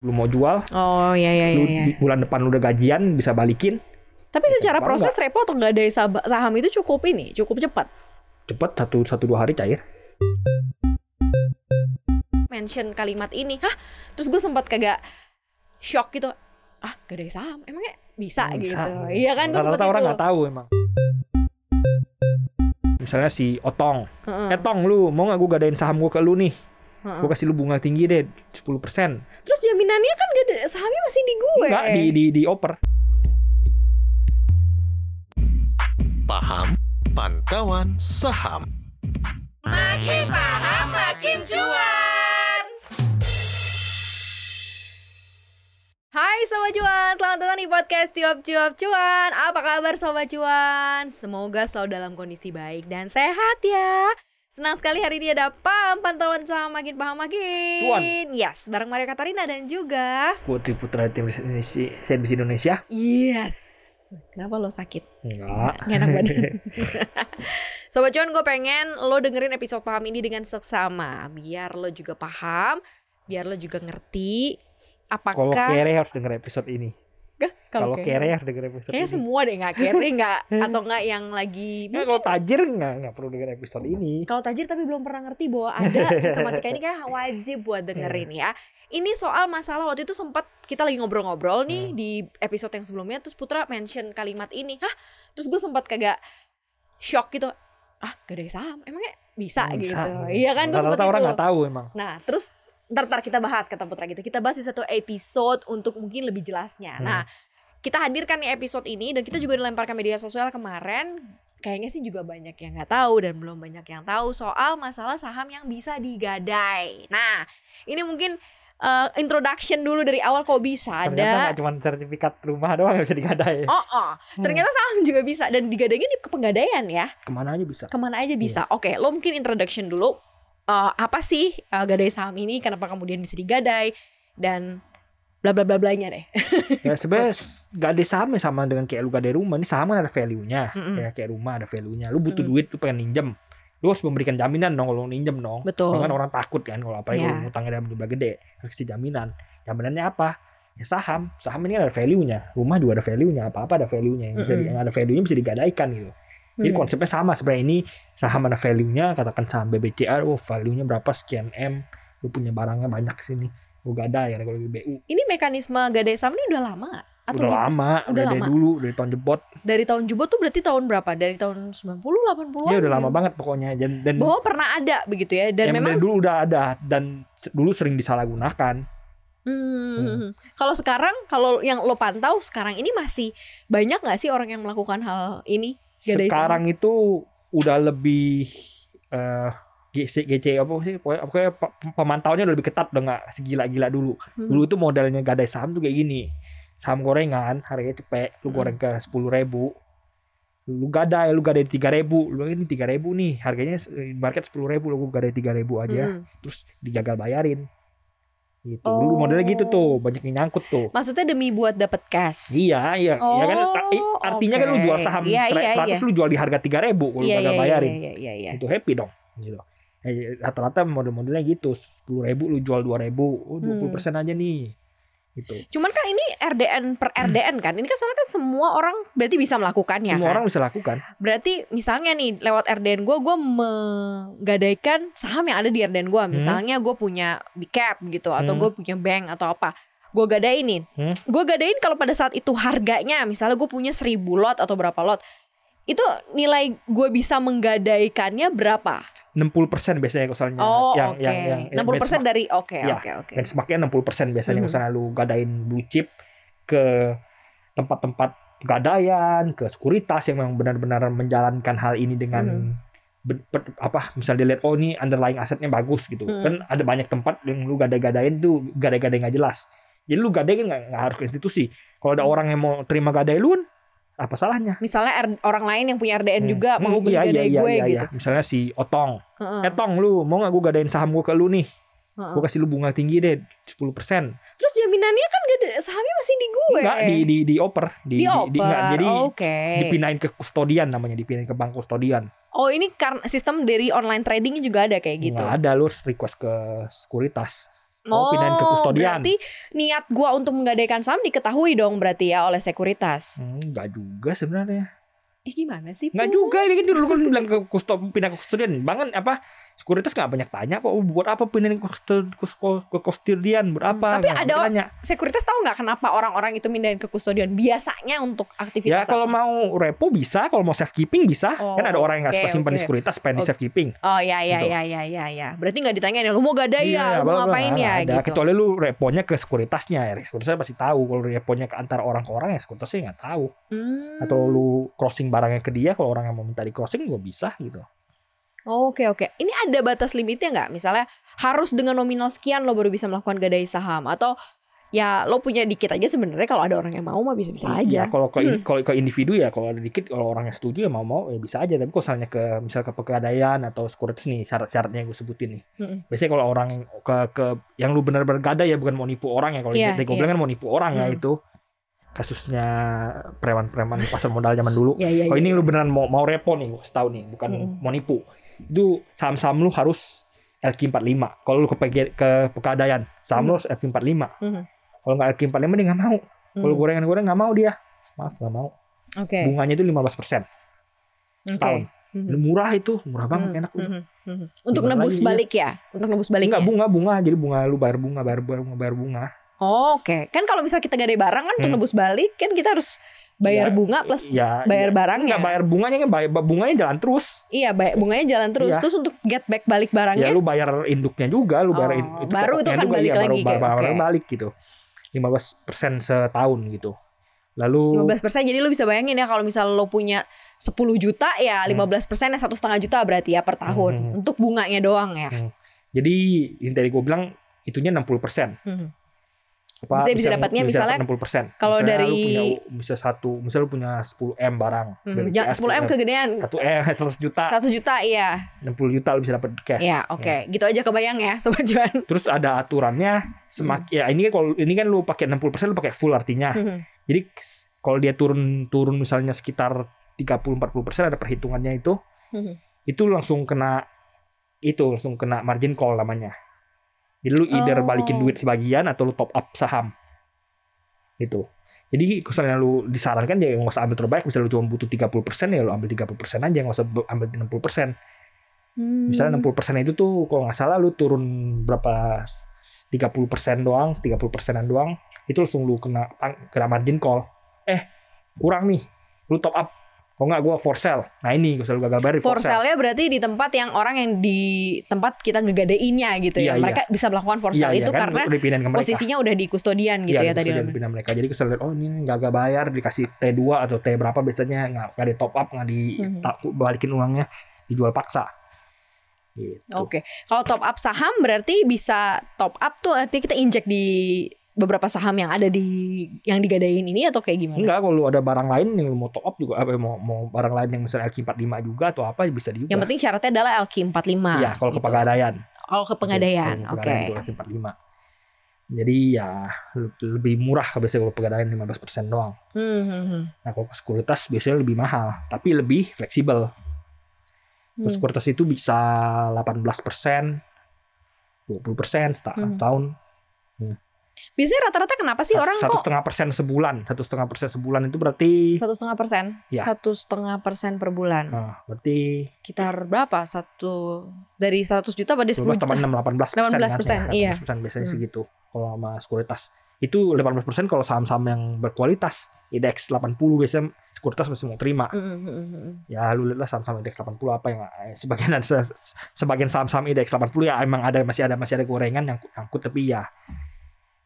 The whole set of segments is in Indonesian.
lu mau jual Oh iya iya lu iya. iya. bulan depan lu udah gajian bisa balikin Tapi secara Kenapa proses repo atau nggak ada saham, itu cukup ini, cukup cepat. cepet satu satu dua hari cair Mention kalimat ini, hah? Terus gue sempat kagak shock gitu. Ah, gak ada saham, emangnya bisa, Bisa. gitu. Iya kan, gue sempat orang nggak tahu emang misalnya si Otong Heeh, eh Tong lu mau nggak gue gadain saham gue ke lu nih gue kasih lu bunga tinggi deh 10% Terus jaminannya kan gak ada sahamnya masih di gue. enggak di di di oper Paham Pantauan Saham Makin paham makin cuan. Hai Sobat Cuan, selamat datang di podcast Cuap Cuap Cuan Apa kabar Sobat Cuan? Semoga selalu dalam kondisi baik dan sehat ya Senang sekali hari ini ada Pam, pantauan saham makin paham makin Cuan. Yes, bareng Maria Katarina dan juga Putri Putra tim Indonesia servis Indonesia Yes Kenapa lo sakit? enggak Nggak enak badan Sobat Cuan gue pengen lo dengerin episode paham ini dengan seksama Biar lo juga paham Biar lo juga ngerti kalau Apakah kere harus denger episode ini? Kalau kayak- kere harus denger episode Kayaknya ini semua deh nggak kere nggak atau nggak yang lagi Nggak, kalau tajir nggak nggak perlu denger episode ini kalau tajir tapi belum pernah ngerti bahwa ada sistematika ini kayak wajib buat dengerin ya. Ini soal masalah waktu itu sempat kita lagi ngobrol-ngobrol nih Hmm. di episode yang sebelumnya terus Putra mention kalimat ini. Hah? Terus gue sempat kagak shock gitu. Ah, gak ada saham. Emangnya bisa, Hmm, gitu. bisa. Iya kan gue sempat Rata-rata orang itu. nggak tahu emang Nah, terus ntar, ntar kita bahas kata Putra gitu. Kita bahas di satu episode untuk mungkin lebih jelasnya. Hmm. Nah, kita hadirkan nih episode ini dan kita juga dilempar ke media sosial kemarin. Kayaknya sih juga banyak yang nggak tahu dan belum banyak yang tahu soal masalah saham yang bisa digadai. Nah, ini mungkin eh, introduction dulu dari awal kok bisa ternyata ada. nggak cuma sertifikat rumah doang yang bisa digadai Oh, oh, Hmm. ternyata saham juga bisa dan digadainya di kepegadaian ya. ke mana aja bisa Ke mana aja bisa. Oke, lo mungkin introduction dulu. Eh, apa sih eh, gadai saham ini? Kenapa kemudian bisa digadai? Dan bla bla bla blanya deh. ya sebenarnya gadai saham sama dengan kayak lu gadai rumah ini saham kan ada value-nya Mm-mm. ya kayak rumah ada value-nya lu butuh Mm. duit lu pengen minjem lu harus memberikan jaminan dong kalau lu minjem dong Betul. kan orang takut kan kalau apalagi Ya. kalau ngutangnya dalam jumlah gede harus kasih jaminan jaminannya apa ya saham saham ini ada value-nya rumah juga ada value-nya apa apa ada value-nya yang, bisa di- Mm-mm. yang ada value-nya bisa digadaikan gitu jadi Hmm. konsepnya sama sebenarnya ini saham ada value-nya katakan saham BBCA oh value-nya berapa sekian M lu punya barangnya banyak sini lu gadai ya kalau di BU Ini mekanisme gadai saham ini udah lama? Atau udah gimana? lama Udah udah dari lama. dulu dari tahun jebot Dari tahun jebot tuh berarti tahun berapa? Dari tahun 90 80-an? ya udah lama gitu? banget pokoknya dan dan Bahwa pernah ada begitu ya dan memang dulu udah ada dan dulu sering disalahgunakan Hmm. Kalau sekarang kalau yang lo pantau sekarang ini masih banyak nggak sih orang yang melakukan hal ini? Gadai sekarang itu udah lebih eh GC, GC apa sih? Pokoknya, pokoknya pe- pemantauannya udah lebih ketat udah nggak segila-gila dulu. Hmm. dulu itu modelnya gadai saham tuh kayak gini. Saham gorengan harganya cepet lu Hmm. goreng ke sepuluh ribu. Lu gadai lu gadai tiga ribu. Lu ini tiga ribu nih harganya market sepuluh ribu lu gadai tiga ribu aja. Hmm. terus digagal bayarin gitu dulu modelnya gitu tuh banyak yang nyangkut tuh Maksudnya demi buat dapat cash. Iya, iya, iya kan Oh, i- artinya kan lu jual saham Iya, sera- iya, 100 iya. lu jual di harga 3000 kalau Iya, gagal iya, bayarin. iya, iya, iya. Itu happy dong gitu. Eh, rata-rata model-modelnya gitu, 10.000 lu jual 2000, oh 20% Hmm. aja nih. Gitu. Cuman kan ini RDN per RDN kan. Ini kan soalnya kan semua orang berarti bisa melakukannya Semua kan. orang bisa lakukan. Berarti misalnya nih lewat RDN gue gue menggadaikan saham yang ada di RDN gue. Misalnya gue punya big cap gitu atau Hmm. gue punya bank atau apa. Gue gadainin. Hmm. Gue gadain kalau pada saat itu harganya misalnya gue punya 1000 lot atau berapa lot. Itu nilai gue bisa menggadaikannya berapa? 60% biasanya kalau soalnya Oh, yang, oke. yang yang yang 60% benchmark- dari oke Ya, oke oke. benchmarknya 60% biasanya Mhm. misalnya lu gadain blue chip ke tempat-tempat pegadaian, ke sekuritas yang memang benar-benar menjalankan hal ini dengan Mhm. ben- per- apa misalnya dilihat oh ini underlying asetnya bagus gitu Mhm. kan ada banyak tempat yang lu gadai-gadain tuh gadai-gadai nggak jelas jadi lu gadai kan nggak nggak harus ke institusi kalau ada Hmm. orang yang mau terima gadai lu kan apa salahnya Misalnya R- orang lain yang punya RDN Hmm. juga mau Hmm, beli iya, iya, gadai iya, gue iya, gitu. iya. misalnya si Otong Heeh, eh Tong lu mau nggak gue gadain saham gue ke lu nih heeh. gue kasih lu bunga tinggi deh 10% Terus jaminannya kan gak ada sahamnya masih di gue. enggak di di di oper di, Di di- di- enggak, oper. jadi Oke. dipindahin ke kustodian namanya dipindahin ke bank kustodian Oh ini karena sistem dari online tradingnya juga ada kayak gitu. nggak ada lu request ke sekuritas Oh, pindahin ke kustodian. Berarti niat gua untuk menggadaikan saham diketahui dong berarti ya oleh sekuritas. Hmm, Enggak juga sebenarnya. Eh gimana sih? Enggak juga ini kan dulu kan bilang ke kusto pindah ke kustodian. Bangun apa? Sekuritas nggak banyak tanya kok "Oh, buat apa pindahin ke, kusto- kus- ke kustodian buat apa? Tapi Nggak ada- tanya. Sekuritas tahu nggak kenapa orang-orang itu mindahin ke kustodian? Biasanya untuk Ya aktivitas kalau apa? mau repo bisa, kalau mau safe-keeping bisa. Oh, kan ada orang yang nggak oke, suka simpan di oke. sekuritas, pengen di Oke. safe-keeping. Oh ya ya Gitu. ya ya ya ya. Berarti nggak ditanya lu mau gadai ya, lu mau bla, bla, ngapain ya ada. gitu. Kecuali lu reponya ke sekuritasnya, ya sekuritasnya pasti tahu. Kalau reponya ke antara orang ke orang ya sekuritasnya nggak tahu. Hmm. Atau lu crossing barangnya ke dia, kalau orang yang mau minta di crossing juga bisa gitu. Oke oke. Ini ada batas limitnya nggak? Misalnya harus dengan nominal sekian lo baru bisa melakukan gadai saham atau ya lo punya dikit aja sebenarnya kalau ada orang yang mau mah bisa-bisa aja. Ya, kalau ke Hmm. kalau ke individu ya kalau ada dikit kalau orang yang setuju ya mau mau ya bisa aja. Tapi kalau misalnya ke misal ke pegadaian atau sekuritas nih syarat-syaratnya yang gue sebutin nih. Mm-mm. Biasanya kalau orang yang ke ke yang lu benar-benar gadai ya bukan mau nipu orang ya. Kalau yeah, gue bilang kan mau nipu orang ya Hmm. itu kasusnya preman-preman pasar modal zaman dulu. Ya ya. Kalau ya. ini lu beneran mau mau repo nih, gua tahu nih, bukan Mm-mm. mau nipu. Itu saham-saham lu harus LQ45. Kalau lu ke PG ke pegadaian, saham lu harus LQ45. Mhm. Kalau nggak LQ45 dia nggak mau. Kalau Hmm. gorengan-goreng nggak mau dia. Maaf nggak mau. Oke. Bunganya itu 15% Oke. setahun. Mhm. Murah itu, murah banget Mhm, enak. mhm, mhm. Untuk nebus balik ya? Untuk nebus balik. Enggak bunga bunga jadi bunga lu bayar bunga bayar bunga bayar bunga. Oke. Kan kalau misal kita gadai barang kan untuk Hmm. nebus balik kan kita harus bayar Ya, bunga plus ya, bayar ya. barangnya. Enggak bayar bunganya kan bayar bunganya jalan terus. Iya, bayar bunganya jalan terus. Iya. Terus untuk get back balik barangnya Ya lu bayar induknya juga, lu bayar Oh, in- baru itu kan juga, balik iya, lagi baru, kayak, baru oke. balik gitu. 15% setahun gitu. Lalu 15% jadi lu bisa bayangin ya kalau misal lo punya 10 juta ya 15 persen satu setengah juta berarti ya per tahun Hmm. untuk bunganya doang ya. jadi yang tadi gue bilang itunya 60%. Hmm. Apa, Bisa- bisa dapatnya misalnya 60%. kalau Misalnya dari- punya bisa satu, misalnya lu punya 10 M barang. Hmm. Jangan 10 m kegedean. 1 M 100 juta, 1 juta iya. 60 juta lu bisa dapat cash. Ya, oke. Gitu aja kebayang ya sobat cuan. Terus ada aturannya semakin ya ini kan kalau ini kan lu pakai 60% lu pakai full artinya. Hmm. Jadi kalau dia turun turun misalnya sekitar 30 40% ada perhitungannya itu Hmm. itu langsung kena itu langsung kena margin call namanya. Jadi lu either Oh. balikin duit sebagian atau lu top up saham. Gitu. Jadi misalnya lu disarankan ya nggak usah ambil terbaik, misalnya lu cuma butuh 30% ya lu ambil 30% aja, nggak usah ambil 60%. Hmm. Misalnya 60% itu tuh kalau nggak salah lu turun berapa 30% doang, 30 persenan doang, itu langsung lu kena kena margin call. Eh, kurang nih. Lu top up. Kalau nggak gua for sale. Nah ini gua selalu gagal bayar di For for sale. sale-nya berarti di tempat yang orang yang di tempat kita ngegadeinnya gitu Iya, ya. iya. Mereka bisa melakukan for Iya, sale iya, itu kan karena udah posisinya udah di kustodian gitu Iya, ya tadi. pindah mereka. Jadi kesel lihat, oh ini gagal bayar dikasih T2 atau T berapa biasanya nggak nggak di top up nggak di Mhm. tak- balikin uangnya dijual paksa. Gitu. Oke. Kalau top up saham berarti bisa top up tuh artinya kita injek di beberapa saham yang ada di yang digadain ini atau kayak gimana? Enggak, kalau lu ada barang lain yang lu mau top up juga apa mau mau barang lain yang misalnya LQ45 juga atau apa bisa juga. Yang penting syaratnya adalah LQ45. Iya, kalau ke gitu. pegadaian. Kalau ke pegadaian, Kalau oke. itu LQ45. Jadi ya le- lebih murah biasanya kalau pegadaian 15% doang. Hmm, hmm, hmm. Nah, kalau ke sekuritas biasanya lebih mahal, tapi lebih fleksibel. Hmm. Ke sekuritas itu bisa 18%, 20% seta- Hmm. setahun. Biasanya rata-rata kenapa sih orang satu kok setengah persen sebulan, satu setengah persen sebulan itu berarti, satu setengah persen? Iya. Satu setengah persen per bulan. nah, berarti Sekitar berapa? Satu dari 100 juta pada 10 12 juta? tambah 6 18 18%, iya. biasanya Hmm. segitu kalau sama sekuritas itu 18% kalau saham-saham yang berkualitas indeks 80 biasanya sekuritas masih mau terima Hmm, hmm, hmm, hmm. ya lu lihatlah saham-saham indeks 80 apa yang eh, sebagian ada sebagian saham-saham indeks 80 ya emang ada masih ada masih ada gorengan yang angkut tapi ya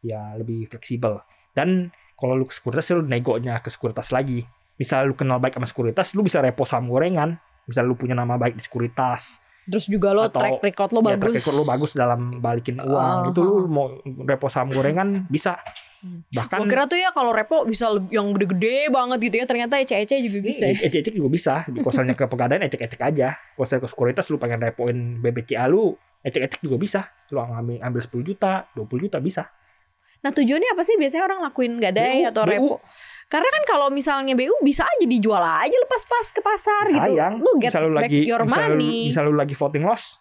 ya lebih fleksibel dan kalau lu ke sekuritas lu negonya ke sekuritas lagi misal lu kenal baik sama sekuritas lu bisa repo saham gorengan misal lu punya nama baik di sekuritas Terus juga lo Atau- track record lo ya, bagus. track record lu bagus dalam balikin uang Oh, itu lu mau repo saham gorengan bisa Hmm. bahkan Gue kira tuh ya kalau repo bisa yang gede-gede banget gitu ya. Ternyata ece-ece juga bisa. ya. ecek-ecek juga bisa di kosalnya ke pegadaian ecek-ecek aja kosalnya ke sekuritas lu pengen repoin BBCA lu ecek-ecek juga bisa lu ngambil ambil 10 juta 20 juta bisa Nah tujuannya apa sih biasanya orang lakuin gadai BU, atau BU. repo? Karena kan kalau misalnya BU bisa aja dijual aja lepas pas ke pasar gitu. sayang Lu get lu back lagi your misal lu- money. misal lu lagi floating loss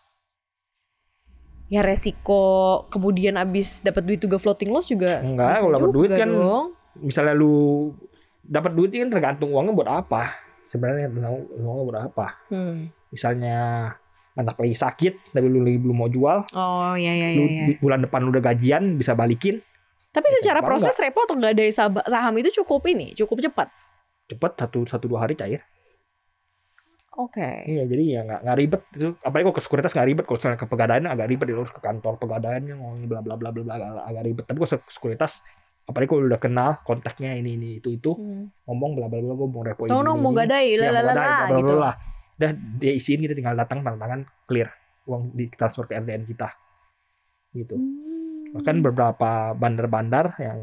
ya resiko kemudian abis dapat duit juga floating loss juga Enggak, kalau dapat duit kan dong. misalnya lu dapat duit kan tergantung uangnya buat apa sebenarnya tergantung uangnya buat apa Hmm. misalnya anak lagi sakit tapi lu lagi belum mau jual Oh ya ya lu ya. ya. di- bulan depan lu udah gajian bisa balikin Tapi secara Kenapa proses repo atau nggak ada saham- itu cukup ini, cukup cepat. cepet satu satu dua hari cair Oke. iya jadi ya nggak nggak ribet itu apalagi kalau ke sekuritas nggak ribet kalau misalnya ke pegadaian agak ribet ya, harus ke kantor pegadaiannya ngomongin bla bla bla bla bla agak, agak ribet tapi kalau sekuritas apalagi kalau udah kenal kontaknya ini ini itu itu Hmm. ngomong bla bla bla gue mau repo Tahu ini, ini, mau gadai, Ya, lalala gadai, bla, bla, gitu. bla. Udah dia isiin kita tinggal datang tanda tangan clear uang di transfer ke RDN kita gitu Hmm. Bahkan beberapa bandar-bandar yang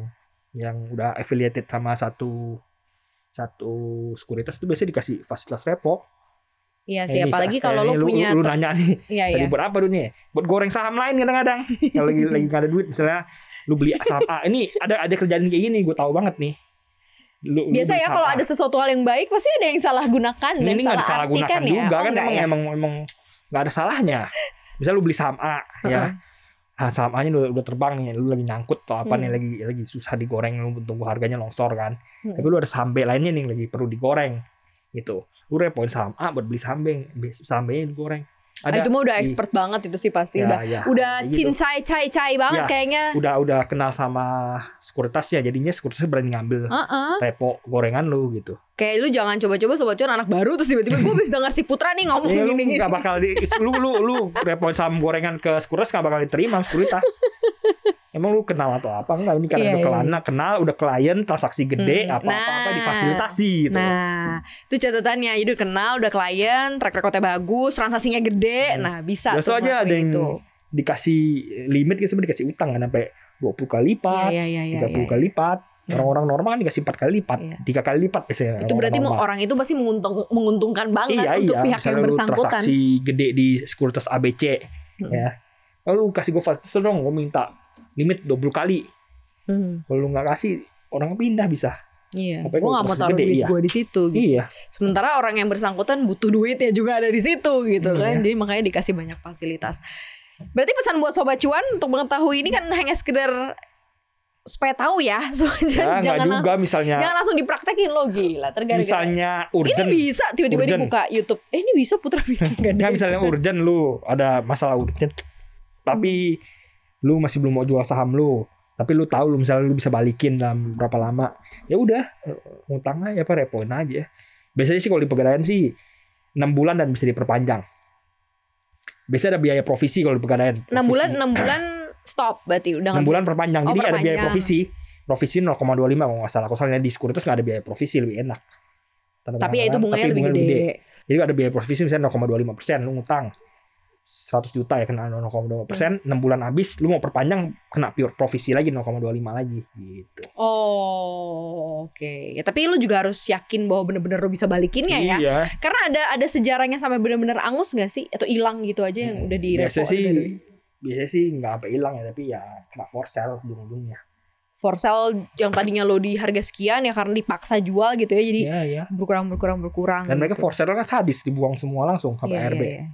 yang udah affiliated sama satu satu sekuritas itu biasanya dikasih fasilitas repo. Iya sih, ini apalagi kalau lo punya lu, lu nanya nih Iya iya. buat apa dunia? Buat goreng saham lain kadang-kadang. Kalau lagi lagi nggak ada duit misalnya lu beli saham A. Ini ada ada kerjaan kayak gini gue tahu banget nih. Lu, lu Biasa beli ya kalau ada sesuatu hal yang baik pasti ada yang salah gunakan ini dan ini salah disalah gunakan artikan ya. juga Oh, kan emang, ya? emang emang nggak ada salahnya. Misal lu beli saham A ya. Ah, saham A nya udah, udah terbang nih, lu lagi nyangkut atau apa Hmm. nih lagi lagi susah digoreng lu tunggu harganya longsor kan. Hmm. Tapi lu ada saham B lainnya nih lagi perlu digoreng gitu. Lu repoin saham A buat beli saham B, saham B yang digoreng. Ah, Ada itu mah udah di- expert banget itu sih pasti ya, udah ya, udah gitu. cincai cai cai banget Ya, kayaknya. Udah udah kenal sama sekuritas ya, jadinya sekuritas berani ngambil Heeh. repo gorengan lu gitu. Kayak lu jangan coba-coba sobat cuan anak baru terus tiba-tiba gue bisa denger si Putra nih ngomong Ya, lu gini-gini. nggak bakal di, lu lu lu repoin saham gorengan ke sekuritas nggak bakal diterima sekuritas. Emang lu kenal atau apa enggak? Ini karena Iya, udah iya. kelana, kenal, udah klien, transaksi gede, Hmm, apa-apa nah. difasilitasi gitu. Nah, itu catatannya. Jadi udah kenal, udah klien, track recordnya bagus, transaksinya gede. Hmm. Nah, bisa Biasa tuh aja ada yang itu. dikasih limit gitu sebenarnya dikasih utang kan sampai 20 kali lipat, Iya, iya, iya, 30 iya. kali lipat. Hmm. Orang-orang normal kan dikasih 4 kali lipat, Iya. tiga kali lipat biasanya. Itu berarti orang normal. orang itu pasti menguntung, menguntungkan banget iya, untuk iya. pihak yang Misalnya lu bersangkutan. transaksi gede di sekuritas ABC Hmm. ya. Lalu kasih gue fasilitas dong, gue minta limit 20 kali. Hmm, Kalau lu nggak kasih, orang pindah bisa. iya. Gue kalau gak mau taruh duit iya. gue di situ gitu. Iya. Sementara orang yang bersangkutan butuh duit ya juga ada di situ gitu Iya. kan. Jadi makanya dikasih banyak fasilitas. Berarti pesan buat sobat cuan untuk mengetahui ini kan hanya sekedar supaya tahu ya. So, Ya, jangan, nggak jangan juga langsung, misalnya jangan langsung dipraktekin lo gila. Tergara-gara. misalnya Ini urgent. bisa tiba-tiba dibuka YouTube. Eh ini bisa Putra bikin gak Nggak misalnya urgent lu ada masalah urgent. Tapi lu masih belum mau jual saham lu. Tapi lu tahu lu misalnya lu bisa balikin dalam berapa lama. Ya udah, eh, ngutang aja apa repoin aja. Biasanya sih kalau di pegadaian sih 6 bulan dan bisa diperpanjang. Biasanya ada biaya provisi kalau di pegadaian. 6 bulan. 6 bulan stop berarti udah 6 nggak bulan perpanjang. Oh, Jadi ada biaya perpanjang. provisi. Provisi 0,25 kalau nggak salah. Kalau misalnya di sekuritas nggak ada biaya provisi lebih enak. Tanda. Tapi ya itu tangan, bunganya tapi lebih bunganya gede. Jadi ada biaya provisi misalnya 0,25 persen, lu ngutang 100 juta ya kena 0,25 persen, Hmm. 6 bulan habis, lu mau perpanjang kena pure provisi lagi 0,25 lagi gitu. Oh, oke. Ya tapi lu juga harus yakin bahwa bener-bener lu bisa balikinnya ya. Iya, Karena ada ada sejarahnya sampai bener-bener angus gak sih? Atau hilang gitu aja yang udah di biasa repo sih gitu. biasa sih nggak apa hilang ya tapi ya kena for sale ujung-ujungnya. For sale yang tadinya lo di harga sekian ya karena dipaksa jual gitu ya. Jadi Iya, iya. berkurang berkurang berkurang. Dan mereka gitu. for sale kan sadis dibuang semua langsung ke Iya, RB. iya, iya.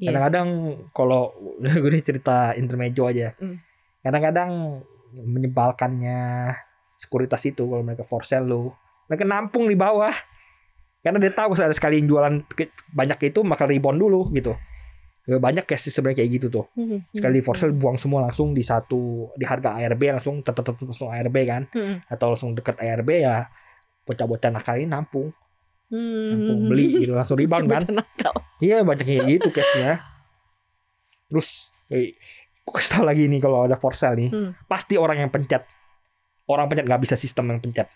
Yes. Kadang-kadang kalau gue cerita intermezzo aja. Hmm. Kadang-kadang menyebalkannya sekuritas itu kalau mereka for sale lu, mereka nampung di bawah. Karena dia tahu kalau ada sekali yang jualan banyak itu maka rebound dulu gitu. Ya, Banyak case sebenarnya kayak gitu tuh. Mhm, Sekali mhm, for sale buang semua langsung di satu di harga ARB langsung tetep langsung ARB kan atau langsung deket ARB ya bocah-bocah nakal ini nampung mhm, nampung mhm. beli gitu langsung rebound kan. Iya banyak kayak gitu case-nya. Terus eh, gue kasih tau lagi nih kalau ada for sale nih, Hmm. pasti orang yang pencet. Orang pencet nggak bisa sistem yang pencet.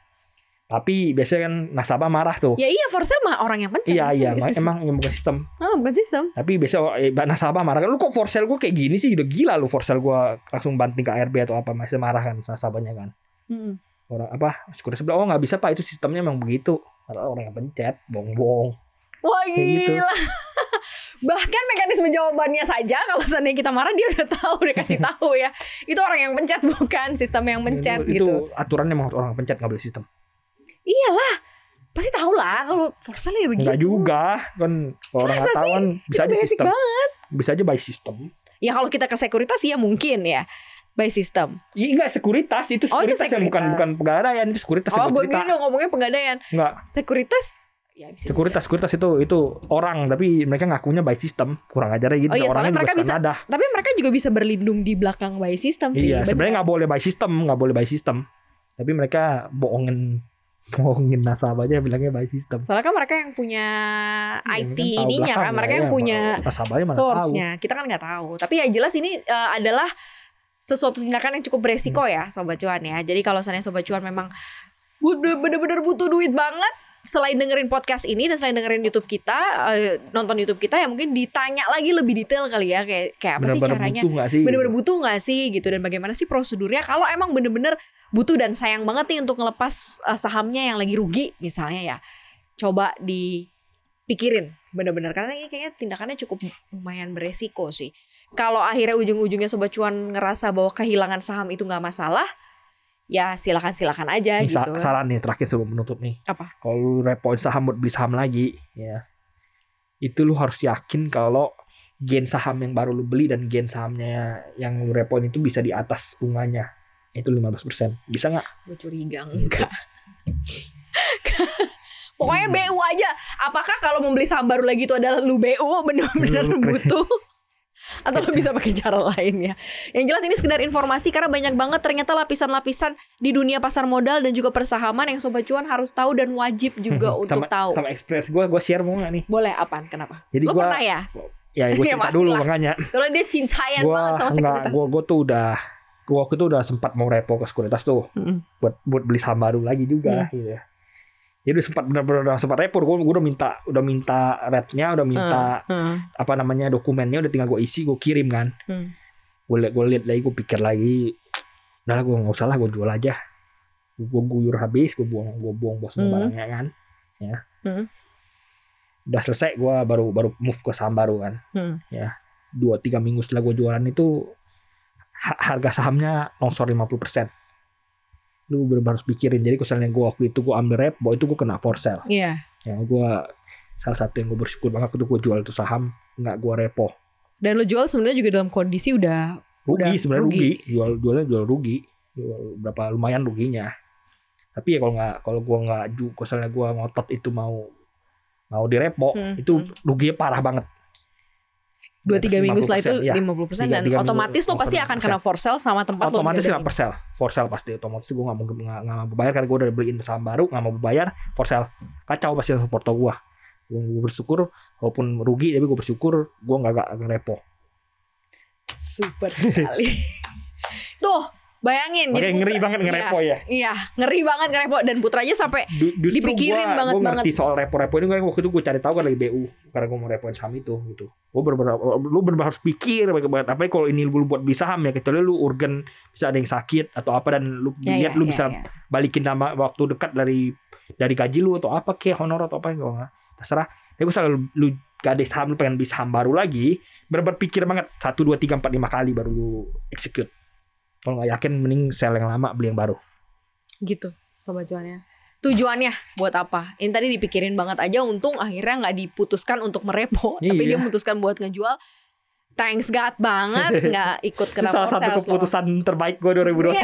Tapi biasanya kan nasabah marah tuh. Ya iya for sale mah orang yang pencet. iya iya, sistem? emang yang bukan sistem. Ah, bukan sistem. Tapi biasa eh, nasabah marah kan, lu kok for sale gue kayak gini sih, udah gila lu for sale gue langsung banting ke ARB atau apa masih marah kan nasabahnya kan. Mhm. Orang apa? Sekuritas bilang oh nggak bisa pak itu sistemnya emang begitu. Karena orang yang pencet, bong-bong. Wah Kayak gitu. gila. Bahkan mekanisme jawabannya saja kalau seandainya kita marah dia udah tahu, udah kasih tahu ya. Itu orang yang pencet bukan sistem yang pencet itu, gitu. Itu aturannya emang orang yang pencet nggak boleh sistem. Iyalah. Pasti tahu lah kalau for sale ya begitu. Enggak juga kan kalau orang nggak tahu kan bisa Itu aja sistem banget. bisa aja by system Ya kalau kita ke sekuritas ya mungkin ya by system. Iya enggak sekuritas itu Oh, itu sekuritas yang bukan sekuritas. bukan pegadaian itu sekuritas Oh, gue sekuritas. dong ngomongnya pegadaian. Enggak, Sekuritas ya bisa. sekuritas sekuritas itu itu orang tapi mereka ngakunya by system kurang aja gitu Oh iya, soalnya orangnya mereka bisa- Kanada. Tapi mereka juga bisa berlindung di belakang by system sih. Iya, sebenarnya nggak boleh by system, nggak boleh by system. Tapi mereka bohongin bohongin nasabahnya bilangnya by system. Soalnya kan mereka yang punya Iya, IT kan ininya kan, mereka yang ya, punya mana tahu. source-nya. Kita kan nggak tahu. Tapi ya jelas ini eh, adalah sesuatu tindakan yang cukup beresiko Hmm. ya sobat cuan ya. Jadi kalau seandainya sobat cuan memang bener-bener butuh duit banget selain dengerin podcast ini dan selain dengerin YouTube kita, eh, nonton YouTube kita ya mungkin ditanya lagi lebih detail kali ya kayak kayak apa sih caranya? butuh nggak sih? Bener-bener butuh nggak sih gitu dan bagaimana sih prosedurnya kalau emang bener-bener butuh dan sayang banget nih untuk ngelepas eh, sahamnya yang lagi rugi misalnya ya. Coba dipikirin bener-bener karena ini kayaknya tindakannya cukup lumayan beresiko sih. Kalau akhirnya ujung-ujungnya sobat cuan ngerasa bahwa kehilangan saham itu nggak masalah, ya silakan silakan aja sa- gitu. saran nih terakhir sebelum menutup nih. Apa? Kalau lu repoin saham buat beli saham lagi, ya itu lu harus yakin kalau gain saham yang baru lu beli dan gain sahamnya yang lu repoin itu bisa di atas bunganya. Itu 15%. Bisa nggak? Gue curiga enggak. Pokoknya BU aja. Apakah kalau membeli saham baru lagi itu adalah lu BU benar-benar butuh? Atau lu bisa pakai cara lain ya. Yang jelas ini sekedar informasi karena banyak banget ternyata lapisan-lapisan di dunia pasar modal dan juga persahaman yang sobat cuan harus tahu dan wajib juga untuk sama, tahu. Sama Express gue, gue share mau nggak nih? Boleh apaan? Kenapa? Jadi lu gua- pernah ya? Ya gue Ya, cerita dulu makanya. Soalnya dia cincayan Gua banget sama sekuritas. gua, gua tuh udah gua waktu itu udah sempat mau repo ke sekuritas tuh Mm-mm. buat buat beli saham baru lagi juga gitu ya. Jadi udah sempat benar-benar udah sempat repo gua, gua udah minta udah minta rate-nya, udah minta Hmm, apa namanya dokumennya udah tinggal gua isi, gua kirim kan. hmm. Gue liat, gua liat lagi, gua pikir lagi, udah gua nggak usah lah, gua jual aja. Gua guyur habis, gua buang, gua buang bos Hmm. barangnya kan. Ya. Hmm. Udah selesai, gua baru baru move ke saham baru kan. Hmm. Ya. Dua tiga minggu setelah gua jualan itu ha- harga sahamnya longsor 50%. Lu bener harus pikirin. Jadi misalnya gua waktu itu gua ambil repo, itu gua kena for sale. Iya. Ya, gua salah satu yang gue bersyukur banget itu gue jual itu saham nggak gua repo Dan lo jual sebenarnya juga dalam kondisi udah rugi sebenarnya rugi. rugi. jual jualnya jual rugi jual berapa lumayan ruginya tapi ya kalau nggak kalau gua nggak misalnya gua ngotot itu mau mau direpo Hmm, itu hmm. ruginya parah banget dua tiga minggu setelah itu 50%, ya. 50% Tiga- dan tiga minggu otomatis lo pasti akan kena for sale sama tempat lo otomatis ngedadain. nggak for sale. For sale pasti otomatis gue nggak mau nggak nggak mau bayar karena gue udah beliin saham baru nggak mau bayar for sale. Kacau pasti langsung porto gue gue bersyukur walaupun rugi tapi gue bersyukur gue nggak nggak repo super sekali bayangin Makanya ngeri Putra- banget ngerepo iya, ya. iya ngeri banget ngerepo dan putranya sampai Du- Dipikirin gua, banget gua banget. soal repo-repo ini kan waktu itu gue cari tahu kan dari BU karena gue mau repoin saham itu gitu. Gue bener-bener lu bener harus pikir banget apa kalau ini lu buat beli saham ya kecuali lu urgen bisa ada yang sakit atau apa dan lu Ya, lihat ya, lu ya, bisa ya. balikin nama waktu dekat dari dari gaji lu atau apa kayak honor atau apa yang gue nggak terserah. Ya gue selalu lu gak ada saham lu pengen beli saham baru lagi berpikir banget. Satu dua tiga empat lima kali baru lu execute kalau nggak yakin mending sell yang lama beli yang baru. Gitu sobat cuannya tujuannya buat apa? Ini tadi dipikirin banget aja untung akhirnya nggak diputuskan untuk merepo tapi Iya. dia memutuskan buat ngejual. Thanks God banget nggak ikut itu kena salah satu sale selama- keputusan terbaik gue 2023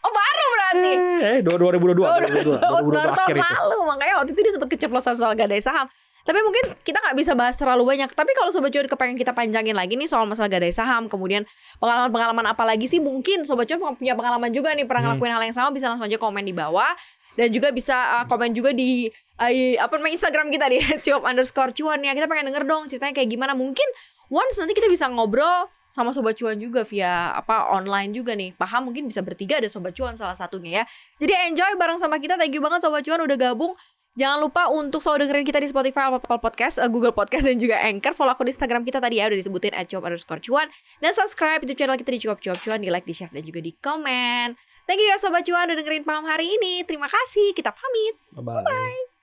oh baru berarti? Eh dua 2022 2022 baru 2022 tahun akhir itu lalu makanya waktu itu dia sempat keceplosan soal gadai saham tapi mungkin kita nggak bisa bahas terlalu banyak. Tapi kalau sobat cuan kepengen kita panjangin lagi nih soal masalah gadai saham kemudian pengalaman-pengalaman apa lagi sih? Mungkin sobat cuan punya pengalaman juga nih pernah Hmm. ngelakuin hal yang sama bisa langsung aja komen di bawah. Dan juga bisa uh, komen juga di uh, apa namanya Instagram kita di cuap underscore cuan ya. Kita pengen denger dong ceritanya kayak gimana. Mungkin once nanti kita bisa ngobrol sama sobat cuan juga via apa online juga nih. Paham? Mungkin bisa bertiga ada sobat cuan salah satunya ya. Jadi enjoy bareng sama kita. Thank you banget sobat cuan udah gabung Jangan lupa untuk selalu dengerin kita di Spotify, Apple Podcast, eh, Google Podcast, dan juga Anchor. Follow akun Instagram kita tadi ya, udah disebutin at cuap underscore cuan. Dan subscribe YouTube channel kita di cuap cuap cuan, di like, di share, dan juga di komen. Thank you ya Sobat Cuan udah dengerin paham hari ini. Terima kasih, kita pamit. bye bye